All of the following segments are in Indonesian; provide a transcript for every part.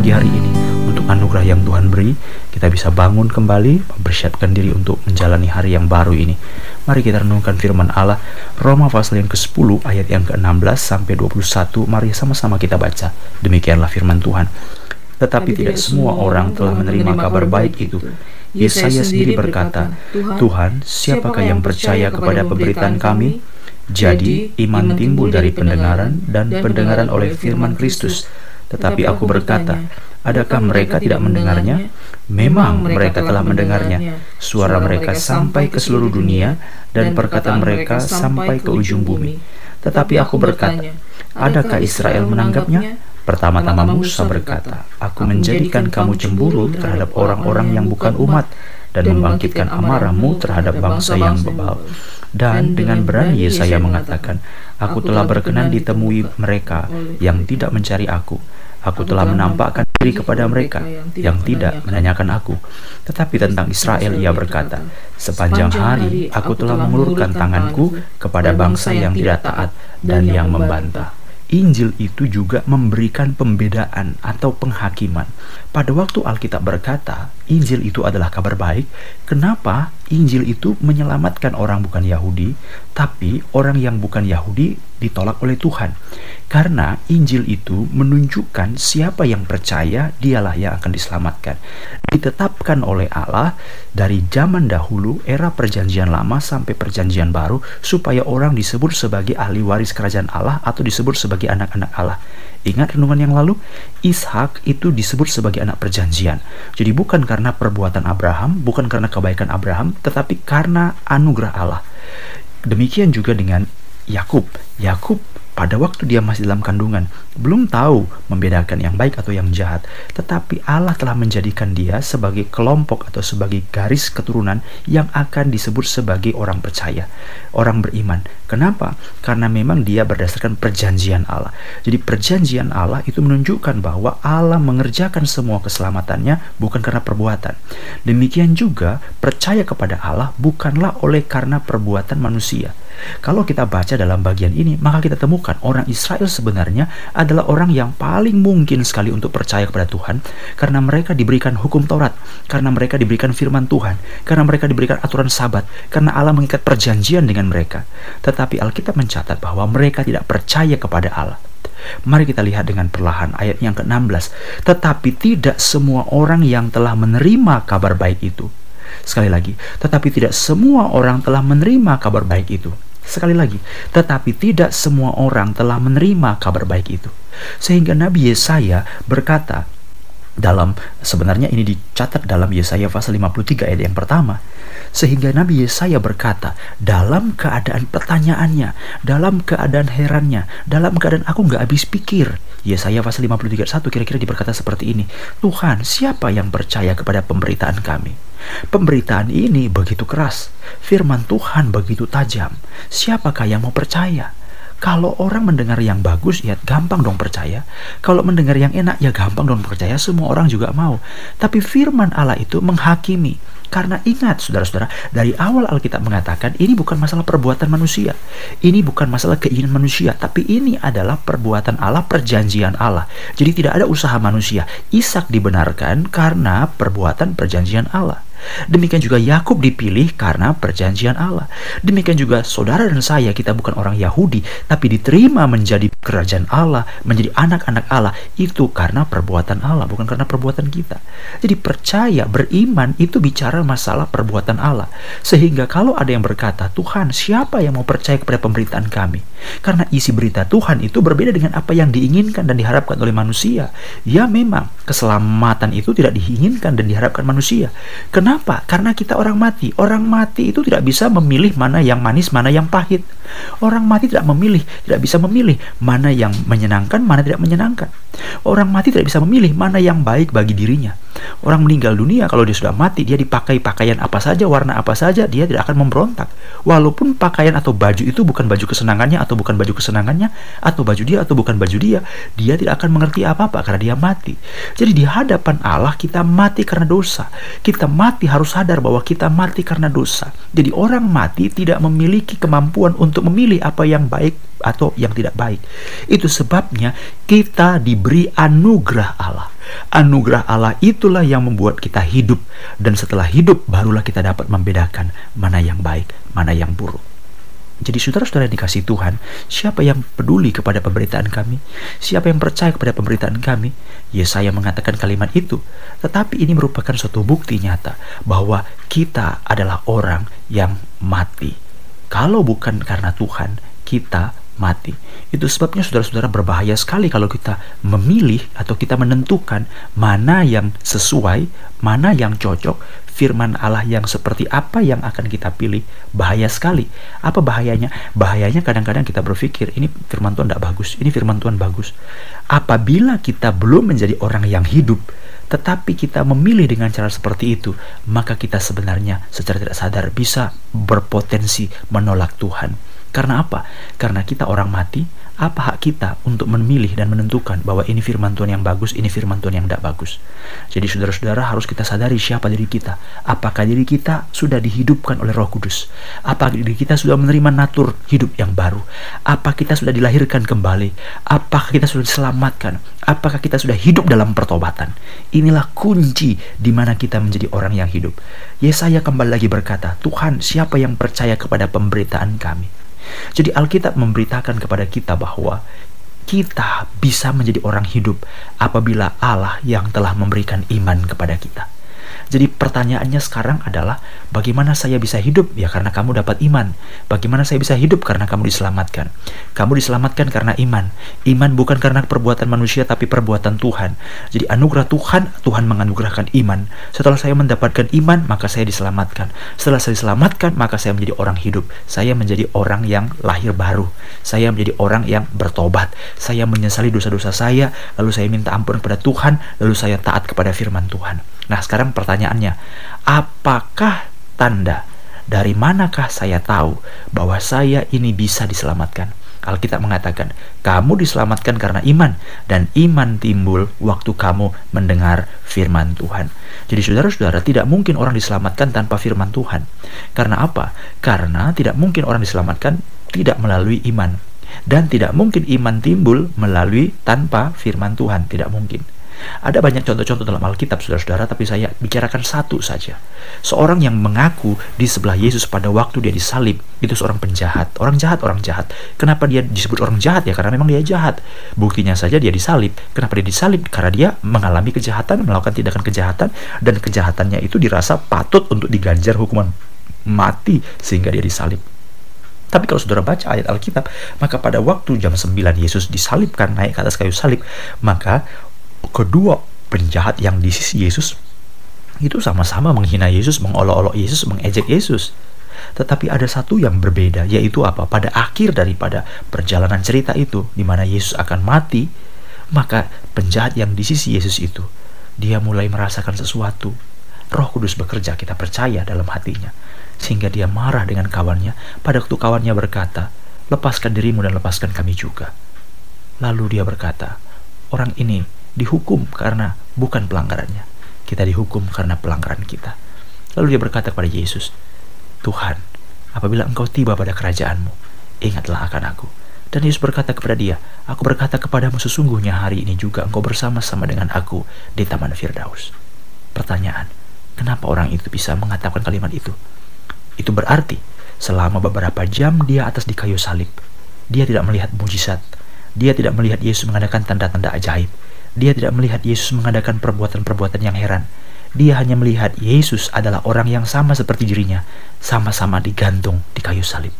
pagi hari ini untuk anugerah yang Tuhan beri, kita bisa bangun kembali, mempersiapkan diri untuk menjalani hari yang baru ini. Mari kita renungkan firman Allah, Roma pasal yang ke-10 ayat yang ke-16 sampai 21. Mari sama-sama kita baca. Demikianlah firman Tuhan. Tetapi tidak semua orang telah menerima kabar baik itu. Yesaya sendiri berkata, Tuhan, siapakah yang percaya kepada pemberitaan kami? Jadi, iman timbul dari pendengaran dan pendengaran oleh firman Kristus. Tetapi aku berkata, adakah mereka tidak mendengarnya? Memang mereka telah mendengarnya. Suara mereka sampai ke seluruh dunia dan perkataan mereka sampai ke ujung bumi. Tetapi aku berkata, adakah Israel menanggapnya? Pertama-tama Musa berkata, Aku menjadikan kamu cemburu terhadap orang-orang yang bukan umat dan membangkitkan amarahmu terhadap bangsa yang bebal. Dan dengan berani Yesaya mengatakan, Aku telah berkenan ditemui mereka yang tidak mencari aku Aku telah menampakkan diri kepada mereka yang tidak menanyakan aku. Tetapi tentang Israel ia berkata, Sepanjang hari aku telah mengulurkan tanganku kepada bangsa yang tidak taat dan yang membantah. Injil itu juga memberikan pembedaan atau penghakiman. Pada waktu Alkitab berkata, Injil itu adalah kabar baik, kenapa Injil itu menyelamatkan orang bukan Yahudi, tapi orang yang bukan Yahudi ditolak oleh Tuhan? Karena Injil itu menunjukkan siapa yang percaya, dialah yang akan diselamatkan. Ditetapkan oleh Allah dari zaman dahulu, era Perjanjian Lama sampai Perjanjian Baru, supaya orang disebut sebagai ahli waris kerajaan Allah atau disebut sebagai anak-anak Allah. Ingat renungan yang lalu, Ishak itu disebut sebagai anak perjanjian. Jadi bukan karena perbuatan Abraham, bukan karena kebaikan Abraham, tetapi karena anugerah Allah. Demikian juga dengan Yakub. Yakub pada waktu dia masih dalam kandungan, belum tahu membedakan yang baik atau yang jahat, tetapi Allah telah menjadikan dia sebagai kelompok atau sebagai garis keturunan yang akan disebut sebagai orang percaya, orang beriman. Kenapa? Karena memang dia berdasarkan perjanjian Allah. Jadi perjanjian Allah itu menunjukkan bahwa Allah mengerjakan semua keselamatannya bukan karena perbuatan. Demikian juga percaya kepada Allah bukanlah oleh karena perbuatan manusia. Kalau kita baca dalam bagian ini, maka kita temukan orang Israel sebenarnya adalah orang yang paling mungkin sekali untuk percaya kepada Tuhan karena mereka diberikan hukum Taurat, karena mereka diberikan firman Tuhan, karena mereka diberikan aturan sabat, karena Allah mengikat perjanjian dengan mereka. Tetapi Alkitab mencatat bahwa mereka tidak percaya kepada Allah. Mari kita lihat dengan perlahan ayat yang ke-16. Tetapi tidak semua orang yang telah menerima kabar baik itu. Sekali lagi, tetapi tidak semua orang telah menerima kabar baik itu. Sekali lagi, tetapi tidak semua orang telah menerima kabar baik itu. Sehingga Nabi Yesaya berkata dalam sebenarnya ini dicatat dalam Yesaya pasal 53 ayat yang pertama. Sehingga Nabi Yesaya berkata, dalam keadaan pertanyaannya, dalam keadaan herannya, dalam keadaan aku nggak habis pikir. Yesaya pasal 53 1 kira-kira diberkata seperti ini. Tuhan, siapa yang percaya kepada pemberitaan kami? Pemberitaan ini begitu keras, firman Tuhan begitu tajam. Siapakah yang mau percaya? Kalau orang mendengar yang bagus, ya gampang dong percaya. Kalau mendengar yang enak, ya gampang dong percaya. Semua orang juga mau. Tapi firman Allah itu menghakimi. Karena ingat, saudara-saudara, dari awal Alkitab mengatakan ini bukan masalah perbuatan manusia. Ini bukan masalah keinginan manusia, tapi ini adalah perbuatan Allah, perjanjian Allah. Jadi tidak ada usaha manusia. Ishak dibenarkan karena perbuatan perjanjian Allah. Demikian juga Yakub dipilih karena perjanjian Allah. Demikian juga saudara dan saya kita bukan orang Yahudi tapi diterima menjadi kerajaan Allah, menjadi anak-anak Allah itu karena perbuatan Allah bukan karena perbuatan kita. Jadi percaya, beriman itu bicara masalah perbuatan Allah. Sehingga kalau ada yang berkata, "Tuhan, siapa yang mau percaya kepada pemberitaan kami?" Karena isi berita Tuhan itu berbeda dengan apa yang diinginkan dan diharapkan oleh manusia. Ya memang keselamatan itu tidak diinginkan dan diharapkan manusia. Kenapa Kenapa? Karena kita orang mati. Orang mati itu tidak bisa memilih mana yang manis, mana yang pahit. Orang mati tidak memilih, tidak bisa memilih mana yang menyenangkan, mana tidak menyenangkan. Orang mati tidak bisa memilih mana yang baik bagi dirinya. Orang meninggal dunia kalau dia sudah mati, dia dipakai pakaian apa saja, warna apa saja, dia tidak akan memberontak. Walaupun pakaian atau baju itu bukan baju kesenangannya atau bukan baju kesenangannya, atau baju dia atau bukan baju dia, dia tidak akan mengerti apa-apa karena dia mati. Jadi di hadapan Allah kita mati karena dosa. Kita mati harus sadar bahwa kita mati karena dosa. Jadi orang mati tidak memiliki kemampuan untuk memilih apa yang baik atau yang tidak baik. Itu sebabnya kita diberi anugerah Allah. Anugerah Allah itulah yang membuat kita hidup dan setelah hidup barulah kita dapat membedakan mana yang baik, mana yang buruk. Jadi saudara-saudara yang dikasih Tuhan, siapa yang peduli kepada pemberitaan kami? Siapa yang percaya kepada pemberitaan kami? Yesaya mengatakan kalimat itu. Tetapi ini merupakan suatu bukti nyata bahwa kita adalah orang yang mati. Kalau bukan karena Tuhan, kita mati. Itu sebabnya saudara-saudara berbahaya sekali kalau kita memilih atau kita menentukan mana yang sesuai, mana yang cocok, firman Allah yang seperti apa yang akan kita pilih. Bahaya sekali. Apa bahayanya? Bahayanya kadang-kadang kita berpikir, ini firman Tuhan tidak bagus, ini firman Tuhan bagus. Apabila kita belum menjadi orang yang hidup, tetapi kita memilih dengan cara seperti itu, maka kita sebenarnya secara tidak sadar bisa berpotensi menolak Tuhan. Karena apa? Karena kita orang mati, apa hak kita untuk memilih dan menentukan bahwa ini firman Tuhan yang bagus, ini firman Tuhan yang tidak bagus. Jadi saudara-saudara harus kita sadari siapa diri kita. Apakah diri kita sudah dihidupkan oleh roh kudus? Apakah diri kita sudah menerima natur hidup yang baru? Apakah kita sudah dilahirkan kembali? Apakah kita sudah diselamatkan? Apakah kita sudah hidup dalam pertobatan? Inilah kunci di mana kita menjadi orang yang hidup. Yesaya kembali lagi berkata, Tuhan siapa yang percaya kepada pemberitaan kami? Jadi Alkitab memberitakan kepada kita bahwa kita bisa menjadi orang hidup apabila Allah yang telah memberikan iman kepada kita. Jadi pertanyaannya sekarang adalah bagaimana saya bisa hidup? Ya karena kamu dapat iman. Bagaimana saya bisa hidup? Karena kamu diselamatkan. Kamu diselamatkan karena iman. Iman bukan karena perbuatan manusia tapi perbuatan Tuhan. Jadi anugerah Tuhan, Tuhan menganugerahkan iman. Setelah saya mendapatkan iman, maka saya diselamatkan. Setelah saya diselamatkan, maka saya menjadi orang hidup. Saya menjadi orang yang lahir baru. Saya menjadi orang yang bertobat. Saya menyesali dosa-dosa saya, lalu saya minta ampun kepada Tuhan, lalu saya taat kepada firman Tuhan. Nah, sekarang pertanyaannya, apakah tanda dari manakah saya tahu bahwa saya ini bisa diselamatkan? Alkitab mengatakan, kamu diselamatkan karena iman, dan iman timbul waktu kamu mendengar firman Tuhan. Jadi saudara-saudara, tidak mungkin orang diselamatkan tanpa firman Tuhan. Karena apa? Karena tidak mungkin orang diselamatkan tidak melalui iman. Dan tidak mungkin iman timbul melalui tanpa firman Tuhan. Tidak mungkin. Ada banyak contoh-contoh dalam Alkitab, saudara-saudara, tapi saya bicarakan satu saja. Seorang yang mengaku di sebelah Yesus pada waktu dia disalib, itu seorang penjahat. Orang jahat, orang jahat. Kenapa dia disebut orang jahat? Ya karena memang dia jahat. Buktinya saja dia disalib. Kenapa dia disalib? Karena dia mengalami kejahatan, melakukan tindakan kejahatan, dan kejahatannya itu dirasa patut untuk diganjar hukuman mati sehingga dia disalib. Tapi kalau saudara baca ayat Alkitab, maka pada waktu jam 9 Yesus disalibkan naik ke atas kayu salib, maka kedua penjahat yang di sisi Yesus itu sama-sama menghina Yesus, mengolok-olok Yesus, mengejek Yesus. Tetapi ada satu yang berbeda, yaitu apa? Pada akhir daripada perjalanan cerita itu, di mana Yesus akan mati, maka penjahat yang di sisi Yesus itu, dia mulai merasakan sesuatu. Roh Kudus bekerja, kita percaya dalam hatinya. Sehingga dia marah dengan kawannya, pada waktu kawannya berkata, lepaskan dirimu dan lepaskan kami juga. Lalu dia berkata, orang ini dihukum karena bukan pelanggarannya. Kita dihukum karena pelanggaran kita. Lalu dia berkata kepada Yesus, Tuhan, apabila engkau tiba pada kerajaanmu, ingatlah akan aku. Dan Yesus berkata kepada dia, Aku berkata kepadamu sesungguhnya hari ini juga engkau bersama-sama dengan aku di Taman Firdaus. Pertanyaan, kenapa orang itu bisa mengatakan kalimat itu? Itu berarti selama beberapa jam dia atas di kayu salib, dia tidak melihat mujizat, dia tidak melihat Yesus mengadakan tanda-tanda ajaib, dia tidak melihat Yesus mengadakan perbuatan-perbuatan yang heran. Dia hanya melihat Yesus adalah orang yang sama seperti dirinya, sama-sama digantung di kayu salib.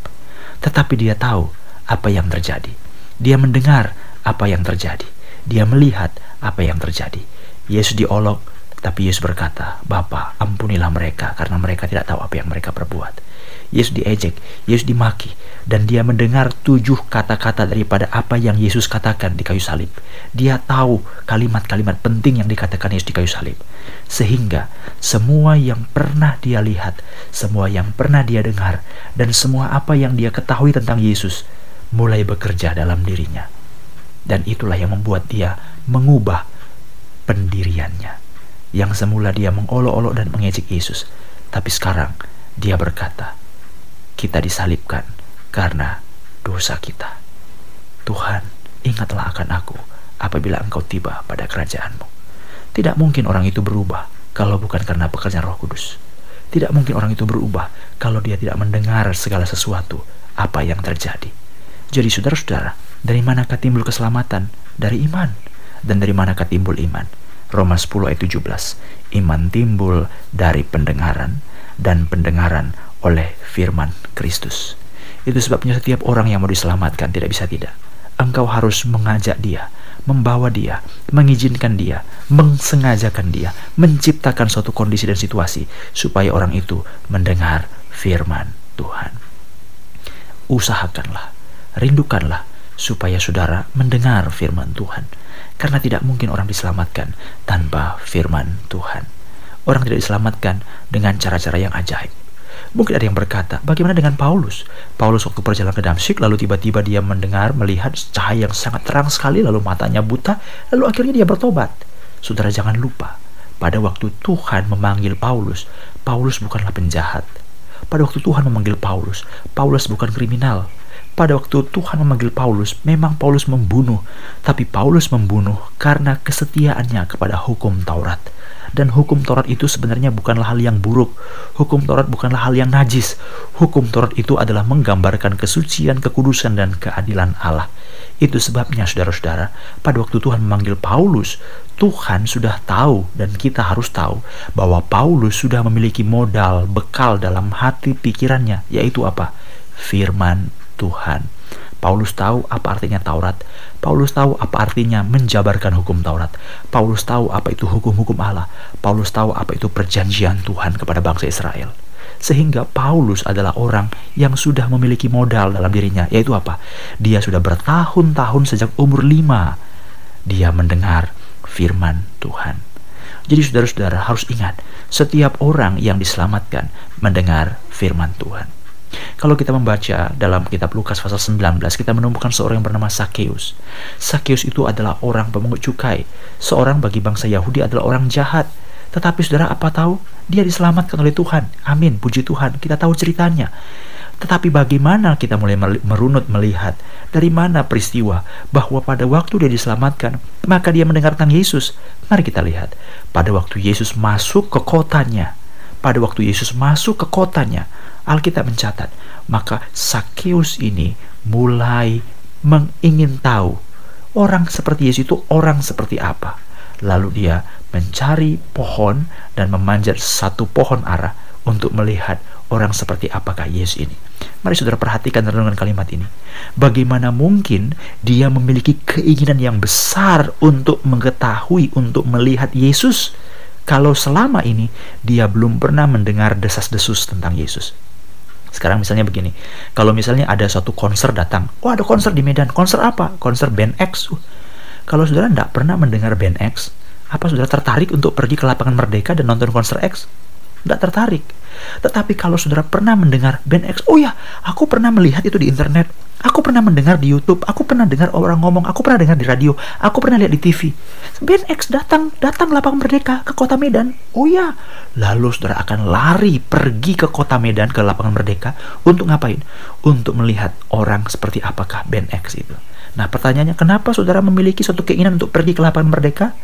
Tetapi dia tahu apa yang terjadi. Dia mendengar apa yang terjadi. Dia melihat apa yang terjadi. Yesus diolok, tapi Yesus berkata, Bapa, ampunilah mereka karena mereka tidak tahu apa yang mereka perbuat. Yesus diejek, Yesus dimaki, dan dia mendengar tujuh kata-kata daripada apa yang Yesus katakan di kayu salib. Dia tahu kalimat-kalimat penting yang dikatakan Yesus di kayu salib. Sehingga semua yang pernah dia lihat, semua yang pernah dia dengar, dan semua apa yang dia ketahui tentang Yesus mulai bekerja dalam dirinya. Dan itulah yang membuat dia mengubah pendiriannya. Yang semula dia mengolok-olok dan mengejek Yesus. Tapi sekarang dia berkata, kita disalibkan karena dosa kita. Tuhan, ingatlah akan aku apabila engkau tiba pada kerajaanmu. Tidak mungkin orang itu berubah kalau bukan karena pekerjaan Roh Kudus. Tidak mungkin orang itu berubah kalau dia tidak mendengar segala sesuatu apa yang terjadi. Jadi saudara-saudara, dari manakah timbul keselamatan? Dari iman. Dan dari manakah timbul iman? Roma 10 ayat 17. Iman timbul dari pendengaran dan pendengaran oleh firman Kristus. Itu sebabnya setiap orang yang mau diselamatkan tidak bisa tidak. Engkau harus mengajak dia, membawa dia, mengizinkan dia, mengsengajakan dia, menciptakan suatu kondisi dan situasi supaya orang itu mendengar firman Tuhan. Usahakanlah, rindukanlah supaya saudara mendengar firman Tuhan. Karena tidak mungkin orang diselamatkan tanpa firman Tuhan. Orang tidak diselamatkan dengan cara-cara yang ajaib. Mungkin ada yang berkata, bagaimana dengan Paulus? Paulus waktu perjalanan ke Damsyik, lalu tiba-tiba dia mendengar, melihat cahaya yang sangat terang sekali, lalu matanya buta, lalu akhirnya dia bertobat. Saudara jangan lupa, pada waktu Tuhan memanggil Paulus, Paulus bukanlah penjahat. Pada waktu Tuhan memanggil Paulus, Paulus bukan kriminal. Pada waktu Tuhan memanggil Paulus, memang Paulus membunuh, tapi Paulus membunuh karena kesetiaannya kepada hukum Taurat dan hukum Taurat itu sebenarnya bukanlah hal yang buruk. Hukum Taurat bukanlah hal yang najis. Hukum Taurat itu adalah menggambarkan kesucian, kekudusan, dan keadilan Allah. Itu sebabnya saudara-saudara, pada waktu Tuhan memanggil Paulus, Tuhan sudah tahu dan kita harus tahu bahwa Paulus sudah memiliki modal, bekal dalam hati pikirannya, yaitu apa? Firman Tuhan. Paulus tahu apa artinya Taurat. Paulus tahu apa artinya menjabarkan hukum Taurat. Paulus tahu apa itu hukum-hukum Allah. Paulus tahu apa itu perjanjian Tuhan kepada bangsa Israel. Sehingga Paulus adalah orang yang sudah memiliki modal dalam dirinya, yaitu apa? Dia sudah bertahun-tahun sejak umur lima. Dia mendengar firman Tuhan. Jadi saudara-saudara harus ingat, setiap orang yang diselamatkan mendengar firman Tuhan. Kalau kita membaca dalam kitab Lukas pasal 19, kita menemukan seorang yang bernama Sakeus. Sakeus itu adalah orang pemungut cukai. Seorang bagi bangsa Yahudi adalah orang jahat. Tetapi saudara apa tahu? Dia diselamatkan oleh Tuhan. Amin, puji Tuhan. Kita tahu ceritanya. Tetapi bagaimana kita mulai merunut melihat dari mana peristiwa bahwa pada waktu dia diselamatkan, maka dia mendengar tentang Yesus. Mari kita lihat. Pada waktu Yesus masuk ke kotanya, pada waktu Yesus masuk ke kotanya, Alkitab mencatat, maka Sakeus ini mulai mengingin tahu orang seperti Yesus itu orang seperti apa. Lalu dia mencari pohon dan memanjat satu pohon arah untuk melihat orang seperti apakah Yesus ini. Mari saudara perhatikan renungan kalimat ini. Bagaimana mungkin dia memiliki keinginan yang besar untuk mengetahui, untuk melihat Yesus kalau selama ini dia belum pernah mendengar desas-desus tentang Yesus. Sekarang misalnya begini, kalau misalnya ada satu konser datang, oh ada konser di Medan, konser apa? Konser band X. Uh, kalau saudara tidak pernah mendengar band X, apa saudara tertarik untuk pergi ke lapangan Merdeka dan nonton konser X? Tidak tertarik. Tetapi kalau saudara pernah mendengar band X, oh ya, aku pernah melihat itu di internet. Aku pernah mendengar di YouTube, aku pernah dengar orang ngomong, aku pernah dengar di radio, aku pernah lihat di TV. Band X datang, datang lapangan Merdeka ke kota Medan. Oh ya, lalu saudara akan lari pergi ke kota Medan ke lapangan Merdeka untuk ngapain? Untuk melihat orang seperti apakah band X itu. Nah pertanyaannya, kenapa saudara memiliki suatu keinginan untuk pergi ke lapangan Merdeka?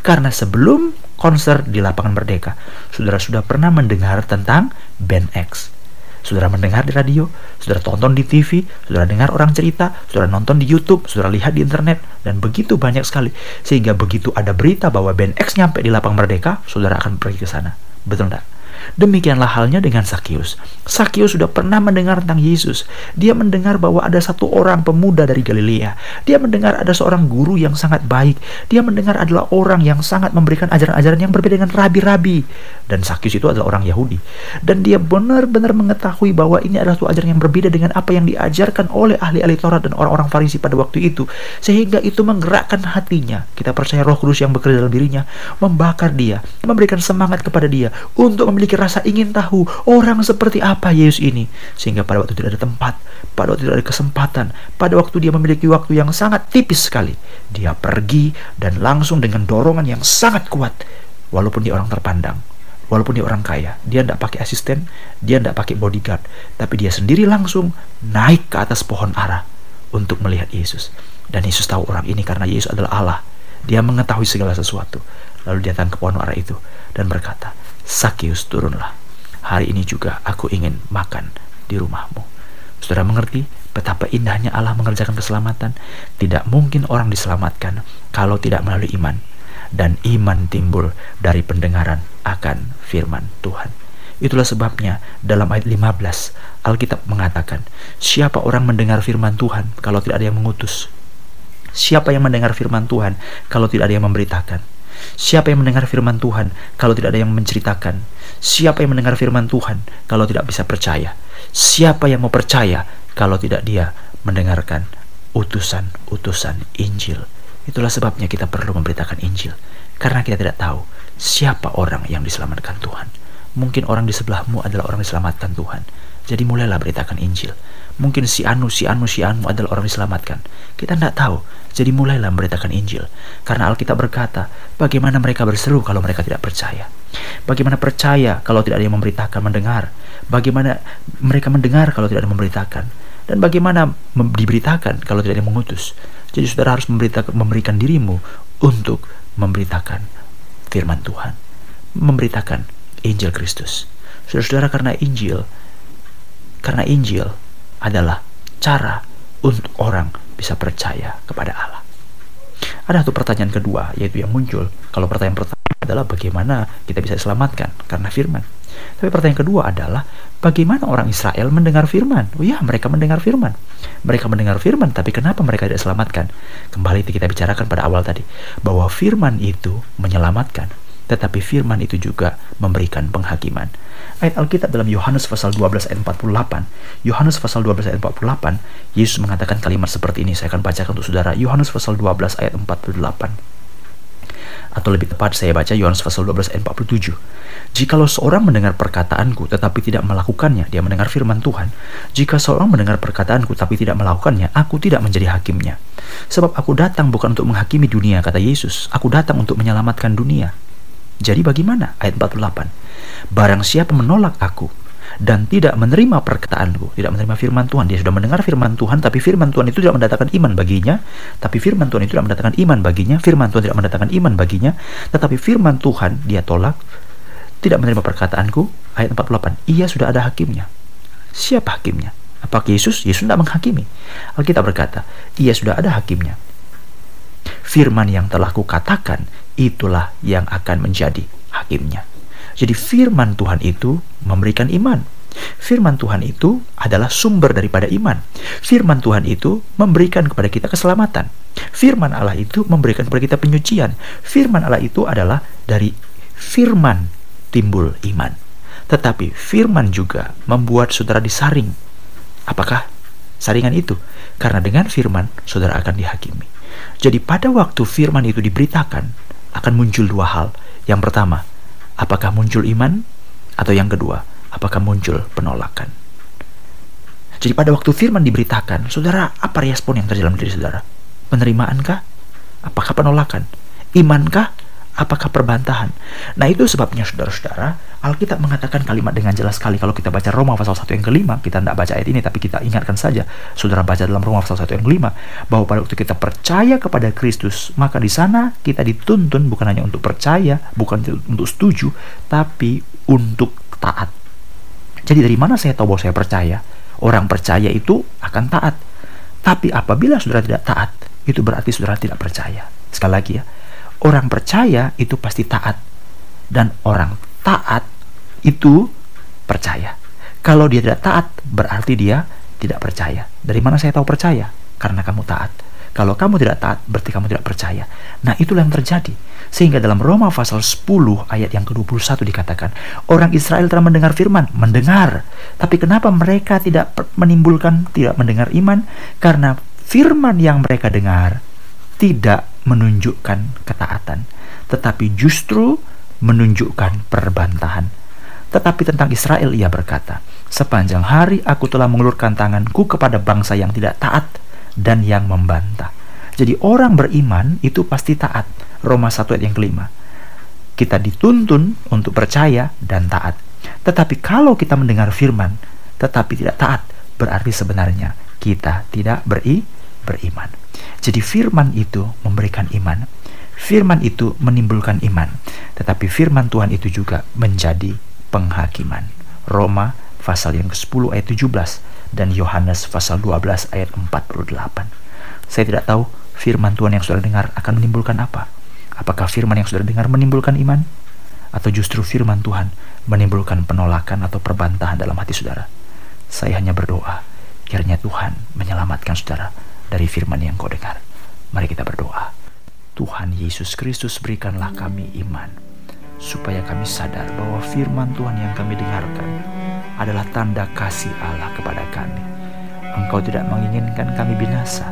Karena sebelum konser di lapangan Merdeka, saudara sudah pernah mendengar tentang band X. Saudara mendengar di radio, saudara tonton di TV, saudara dengar orang cerita, saudara nonton di YouTube, saudara lihat di internet, dan begitu banyak sekali. Sehingga begitu ada berita bahwa band X nyampe di lapang merdeka, saudara akan pergi ke sana. Betul enggak? Demikianlah halnya dengan Sakius. Sakius sudah pernah mendengar tentang Yesus. Dia mendengar bahwa ada satu orang pemuda dari Galilea. Dia mendengar ada seorang guru yang sangat baik. Dia mendengar adalah orang yang sangat memberikan ajaran-ajaran yang berbeda dengan rabi-rabi. Dan Sakius itu adalah orang Yahudi. Dan dia benar-benar mengetahui bahwa ini adalah suatu ajaran yang berbeda dengan apa yang diajarkan oleh ahli-ahli Taurat dan orang-orang Farisi pada waktu itu. Sehingga itu menggerakkan hatinya. Kita percaya roh kudus yang bekerja dalam dirinya. Membakar dia. Memberikan semangat kepada dia. Untuk memiliki rasa ingin tahu orang seperti apa Yesus ini. Sehingga pada waktu tidak ada tempat, pada waktu tidak ada kesempatan, pada waktu dia memiliki waktu yang sangat tipis sekali, dia pergi dan langsung dengan dorongan yang sangat kuat, walaupun dia orang terpandang. Walaupun dia orang kaya, dia tidak pakai asisten, dia tidak pakai bodyguard, tapi dia sendiri langsung naik ke atas pohon ara untuk melihat Yesus. Dan Yesus tahu orang ini karena Yesus adalah Allah. Dia mengetahui segala sesuatu. Lalu dia datang ke pohon ara itu dan berkata, Sakius turunlah. Hari ini juga aku ingin makan di rumahmu. Saudara mengerti betapa indahnya Allah mengerjakan keselamatan? Tidak mungkin orang diselamatkan kalau tidak melalui iman. Dan iman timbul dari pendengaran akan firman Tuhan. Itulah sebabnya dalam ayat 15 Alkitab mengatakan, siapa orang mendengar firman Tuhan kalau tidak ada yang mengutus? Siapa yang mendengar firman Tuhan kalau tidak ada yang memberitakan? Siapa yang mendengar firman Tuhan kalau tidak ada yang menceritakan? Siapa yang mendengar firman Tuhan kalau tidak bisa percaya? Siapa yang mau percaya kalau tidak dia mendengarkan utusan-utusan Injil? Itulah sebabnya kita perlu memberitakan Injil. Karena kita tidak tahu siapa orang yang diselamatkan Tuhan. Mungkin orang di sebelahmu adalah orang diselamatkan Tuhan. Jadi mulailah beritakan Injil. Mungkin si Anu, si Anu, si Anu adalah orang diselamatkan. Kita tidak tahu. Jadi mulailah memberitakan Injil. Karena Alkitab berkata, bagaimana mereka berseru kalau mereka tidak percaya? Bagaimana percaya kalau tidak ada yang memberitakan, mendengar? Bagaimana mereka mendengar kalau tidak ada yang memberitakan? Dan bagaimana diberitakan kalau tidak ada yang mengutus? Jadi saudara harus memberikan dirimu untuk memberitakan firman Tuhan. Memberitakan Injil Kristus. Saudara-saudara karena Injil, karena Injil adalah cara untuk orang bisa percaya kepada Allah. Ada satu pertanyaan kedua, yaitu yang muncul. Kalau pertanyaan pertama adalah bagaimana kita bisa diselamatkan karena firman. Tapi pertanyaan kedua adalah bagaimana orang Israel mendengar firman? Oh ya, mereka mendengar firman. Mereka mendengar firman, tapi kenapa mereka tidak diselamatkan? Kembali kita bicarakan pada awal tadi, bahwa firman itu menyelamatkan, tetapi firman itu juga memberikan penghakiman ayat Alkitab dalam Yohanes pasal 12 ayat 48. Yohanes pasal 12 ayat 48, Yesus mengatakan kalimat seperti ini. Saya akan bacakan untuk saudara. Yohanes pasal 12 ayat 48. Atau lebih tepat saya baca Yohanes pasal 12 ayat 47. Jikalau seorang mendengar perkataanku tetapi tidak melakukannya, dia mendengar firman Tuhan. Jika seorang mendengar perkataanku tapi tidak melakukannya, aku tidak menjadi hakimnya. Sebab aku datang bukan untuk menghakimi dunia, kata Yesus. Aku datang untuk menyelamatkan dunia. Jadi bagaimana? Ayat 48. Barang siapa menolak aku dan tidak menerima perkataanku, tidak menerima firman Tuhan, dia sudah mendengar firman Tuhan, tapi firman Tuhan itu tidak mendatangkan iman baginya, tapi firman Tuhan itu tidak mendatangkan iman baginya, firman Tuhan tidak mendatangkan iman baginya, tetapi firman Tuhan dia tolak, tidak menerima perkataanku, ayat 48, ia sudah ada hakimnya. Siapa hakimnya? Apakah Yesus? Yesus tidak menghakimi. Alkitab berkata, ia sudah ada hakimnya. Firman yang telah kukatakan, itulah yang akan menjadi hakimnya. Jadi firman Tuhan itu memberikan iman. Firman Tuhan itu adalah sumber daripada iman. Firman Tuhan itu memberikan kepada kita keselamatan. Firman Allah itu memberikan kepada kita penyucian. Firman Allah itu adalah dari firman timbul iman. Tetapi firman juga membuat saudara disaring. Apakah saringan itu? Karena dengan firman saudara akan dihakimi. Jadi pada waktu firman itu diberitakan, akan muncul dua hal. Yang pertama, apakah muncul iman? Atau yang kedua, apakah muncul penolakan? Jadi pada waktu firman diberitakan, saudara, apa respon yang terjadi dalam diri saudara? Penerimaankah? Apakah penolakan? Imankah? Apakah perbantahan? Nah itu sebabnya saudara-saudara, Alkitab mengatakan kalimat dengan jelas sekali. Kalau kita baca Roma pasal 1 yang kelima, kita tidak baca ayat ini, tapi kita ingatkan saja. Saudara baca dalam Roma pasal 1 yang kelima, bahwa pada waktu kita percaya kepada Kristus, maka di sana kita dituntun bukan hanya untuk percaya, bukan untuk setuju, tapi untuk taat. Jadi dari mana saya tahu bahwa saya percaya? Orang percaya itu akan taat. Tapi apabila saudara tidak taat, itu berarti saudara tidak percaya. Sekali lagi ya, Orang percaya itu pasti taat. Dan orang taat itu percaya. Kalau dia tidak taat, berarti dia tidak percaya. Dari mana saya tahu percaya? Karena kamu taat. Kalau kamu tidak taat, berarti kamu tidak percaya. Nah, itulah yang terjadi. Sehingga dalam Roma pasal 10 ayat yang ke-21 dikatakan, orang Israel telah mendengar firman, mendengar. Tapi kenapa mereka tidak menimbulkan, tidak mendengar iman? Karena firman yang mereka dengar tidak menunjukkan ketaatan, tetapi justru menunjukkan perbantahan. Tetapi tentang Israel ia berkata, Sepanjang hari aku telah mengulurkan tanganku kepada bangsa yang tidak taat dan yang membantah. Jadi orang beriman itu pasti taat. Roma 1 ayat yang kelima. Kita dituntun untuk percaya dan taat. Tetapi kalau kita mendengar firman, tetapi tidak taat, berarti sebenarnya kita tidak beri, beriman. Jadi firman itu memberikan iman. Firman itu menimbulkan iman, tetapi firman Tuhan itu juga menjadi penghakiman. Roma pasal yang ke-10 ayat 17 dan Yohanes pasal 12 ayat 48. Saya tidak tahu firman Tuhan yang sudah dengar akan menimbulkan apa. Apakah firman yang sudah dengar menimbulkan iman? Atau justru firman Tuhan menimbulkan penolakan atau perbantahan dalam hati saudara? Saya hanya berdoa, kiranya Tuhan menyelamatkan saudara dari firman yang kau dengar. Mari kita berdoa. Tuhan Yesus Kristus berikanlah kami iman, supaya kami sadar bahwa firman Tuhan yang kami dengarkan adalah tanda kasih Allah kepada kami. Engkau tidak menginginkan kami binasa,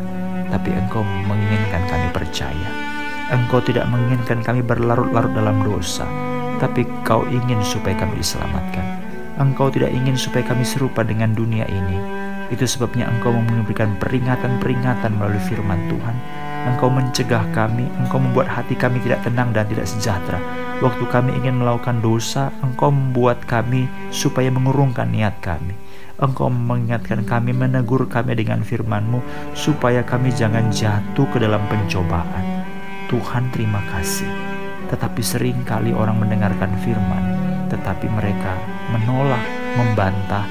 tapi Engkau menginginkan kami percaya. Engkau tidak menginginkan kami berlarut-larut dalam dosa, tapi Kau ingin supaya kami diselamatkan. Engkau tidak ingin supaya kami serupa dengan dunia ini. Itu sebabnya Engkau memberikan peringatan-peringatan melalui firman Tuhan Engkau mencegah kami, Engkau membuat hati kami tidak tenang dan tidak sejahtera. Waktu kami ingin melakukan dosa, Engkau membuat kami supaya mengurungkan niat kami. Engkau mengingatkan kami, menegur kami dengan firman-Mu, supaya kami jangan jatuh ke dalam pencobaan. Tuhan terima kasih. Tetapi sering kali orang mendengarkan firman, tetapi mereka menolak, membantah,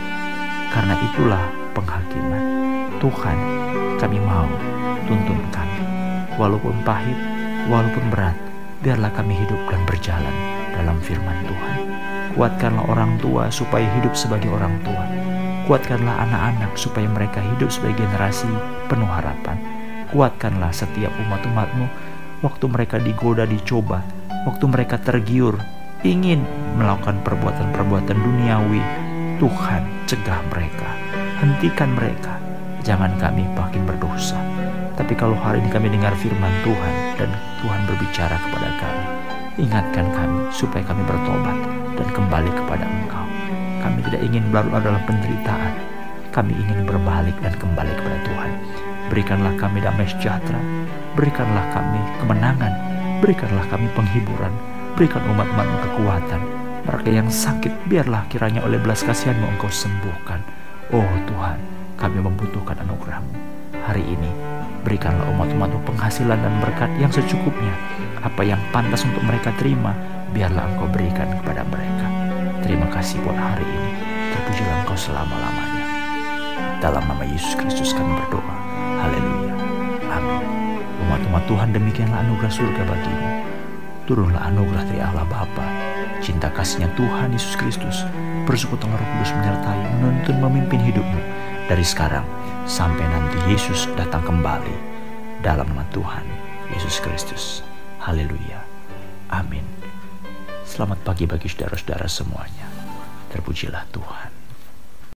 karena itulah penghakiman. Tuhan, kami mau tuntun kami walaupun pahit, walaupun berat, biarlah kami hidup dan berjalan dalam firman Tuhan. Kuatkanlah orang tua supaya hidup sebagai orang tua. Kuatkanlah anak-anak supaya mereka hidup sebagai generasi penuh harapan. Kuatkanlah setiap umat-umatmu waktu mereka digoda, dicoba, waktu mereka tergiur, ingin melakukan perbuatan-perbuatan duniawi. Tuhan cegah mereka, hentikan mereka, jangan kami makin berdosa. Tapi kalau hari ini kami dengar firman Tuhan dan Tuhan berbicara kepada kami, ingatkan kami supaya kami bertobat dan kembali kepada Engkau. Kami tidak ingin berlarut dalam penderitaan. Kami ingin berbalik dan kembali kepada Tuhan. Berikanlah kami damai sejahtera. Berikanlah kami kemenangan. Berikanlah kami penghiburan. Berikan umat-umatmu kekuatan. Mereka yang sakit, biarlah kiranya oleh belas kasihanmu Engkau sembuhkan. Oh Tuhan, kami membutuhkan anugerahmu. Hari ini Berikanlah umat-umatmu penghasilan dan berkat yang secukupnya. Apa yang pantas untuk mereka terima, biarlah engkau berikan kepada mereka. Terima kasih buat hari ini. Terpujilah engkau selama-lamanya. Dalam nama Yesus Kristus kami berdoa. Haleluya. Amin. Umat-umat Tuhan demikianlah anugerah surga bagimu. Turunlah anugerah dari Allah Bapa, cinta kasihnya Tuhan Yesus Kristus, persekutuan Roh Kudus menyertai, menuntun, memimpin hidupmu dari sekarang sampai nanti Yesus datang kembali dalam nama Tuhan Yesus Kristus. Haleluya. Amin. Selamat pagi bagi saudara-saudara semuanya. Terpujilah Tuhan.